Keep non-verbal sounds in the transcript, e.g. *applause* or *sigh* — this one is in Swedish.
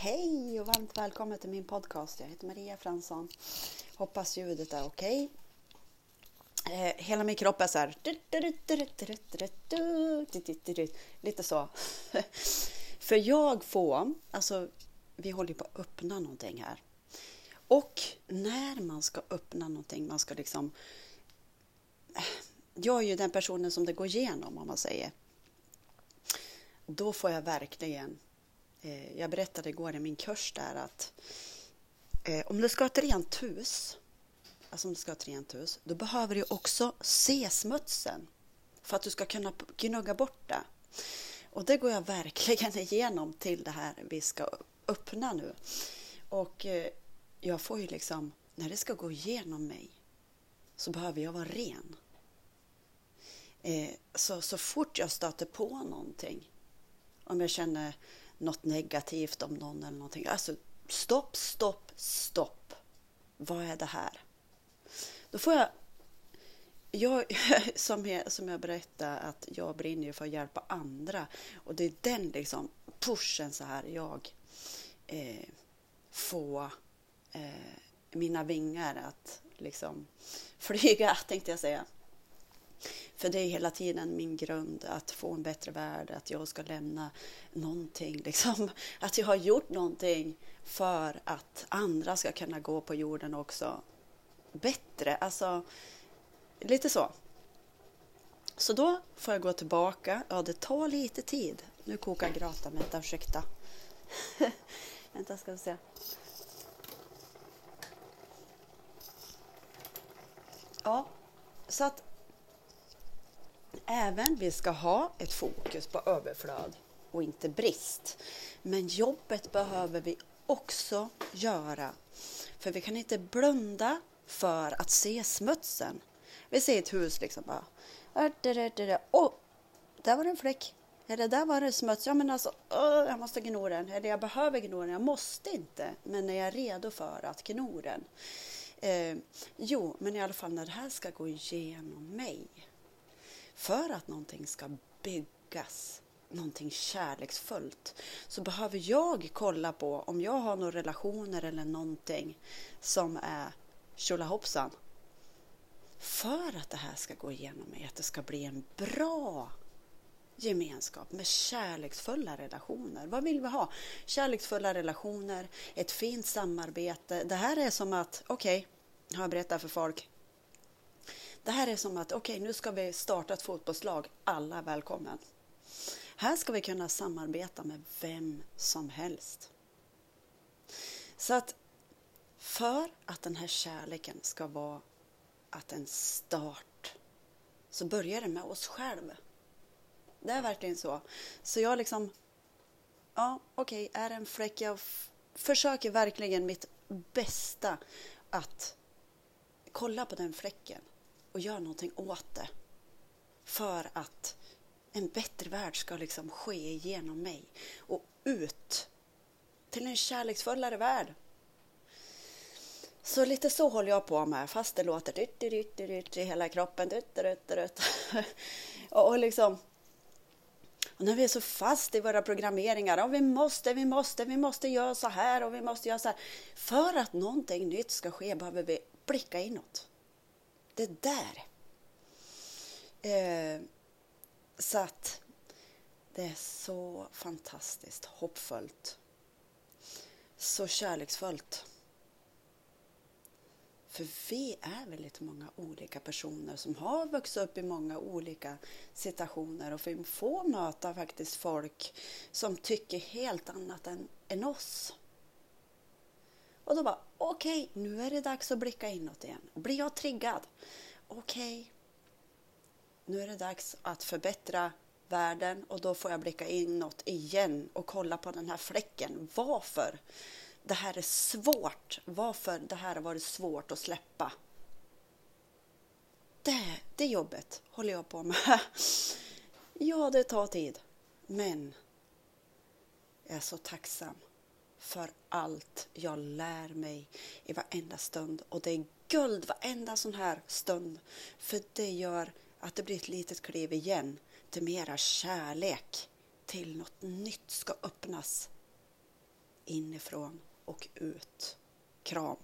Hej och varmt välkommen till min podcast. Jag heter Maria Fransson. Hoppas ljudet är okej. Eh, hela min kropp är så här. Lite så. För jag får, alltså vi håller på att öppna någonting här. Och när man ska öppna någonting, man ska liksom... Jag är ju den personen som det går igenom om man säger. Då får jag verkligen Eh, jag berättade igår i min kurs där att eh, om du ska ha ett rent hus, alltså om du ska ha ett rent hus, då behöver du också se smutsen för att du ska kunna gnugga bort det. Och det går jag verkligen *laughs* igenom till det här vi ska öppna nu. Och eh, jag får ju liksom, när det ska gå igenom mig så behöver jag vara ren. Eh, så, så fort jag stöter på någonting, om jag känner något negativt om någon eller någonting. Alltså stopp, stopp, stopp. Vad är det här? Då får jag jag, *laughs* som, jag, som jag berättade, att jag brinner för att hjälpa andra. Och det är den liksom pushen så här jag eh, får eh, mina vingar att liksom *laughs* flyga, tänkte jag säga. För det är hela tiden min grund att få en bättre värld, att jag ska lämna någonting, *laughs* liksom. Att jag har gjort någonting för att andra ska kunna gå på jorden också bättre. Alltså, lite så. Så då får jag gå tillbaka. Ja, det tar lite tid. Nu kokar gratan. Vänta, ursäkta. *laughs* Vänta, ska vi se. Ja, så att även vi ska ha ett fokus på överflöd och inte brist. Men jobbet behöver vi också göra. För vi kan inte blunda för att se smutsen. Vi ser ett hus liksom bara. Äh, åh, där var det en fläck. Eller där var det smuts. Ja, men alltså, åh, jag måste gno den. Eller jag behöver gno den. Jag måste inte. Men när jag är redo för att gno den. Eh, jo, men i alla fall när det här ska gå igenom mig för att någonting ska byggas, någonting kärleksfullt, så behöver jag kolla på om jag har några relationer eller någonting som är tjolahoppsan. För att det här ska gå igenom mig, att det ska bli en bra gemenskap med kärleksfulla relationer. Vad vill vi ha? Kärleksfulla relationer, ett fint samarbete. Det här är som att, okej, okay, har jag berättat för folk, det här är som att okej, okay, nu ska vi starta ett fotbollslag. Alla är välkomna. Här ska vi kunna samarbeta med vem som helst. Så att för att den här kärleken ska vara att en start så börjar det med oss själva. Det är verkligen så. Så jag liksom, ja okej, okay, är det en fläck, jag försöker verkligen mitt bästa att kolla på den fläcken och gör någonting åt det. För att en bättre värld ska liksom ske genom mig och ut till en kärleksfullare värld. Så lite så håller jag på med, fast det låter dyrt, dyrt, dyrt i hela kroppen. Dyrt, dyrt, dyrt. och liksom, och när vi är så fast i våra programmeringar, och vi måste, vi måste, vi måste göra så här och vi måste göra så här. För att någonting nytt ska ske behöver vi blicka inåt det där. Eh, så att det är så fantastiskt hoppfullt. Så kärleksfullt. För vi är väldigt många olika personer som har vuxit upp i många olika situationer och vi får möta faktiskt folk som tycker helt annat än, än oss. Och då bara, okej, okay, nu är det dags att blicka inåt igen. Blir jag triggad? Okej, okay, nu är det dags att förbättra världen och då får jag blicka inåt igen och kolla på den här fläcken. Varför det här är svårt? Varför det här har varit svårt att släppa? Det, det jobbet håller jag på med. *laughs* Ja, det tar tid, men jag är så tacksam för allt jag lär mig i varenda stund. Och det är guld varenda sån här stund. För det gör att det blir ett litet kliv igen till mera kärlek. Till något nytt ska öppnas inifrån och ut. Kram!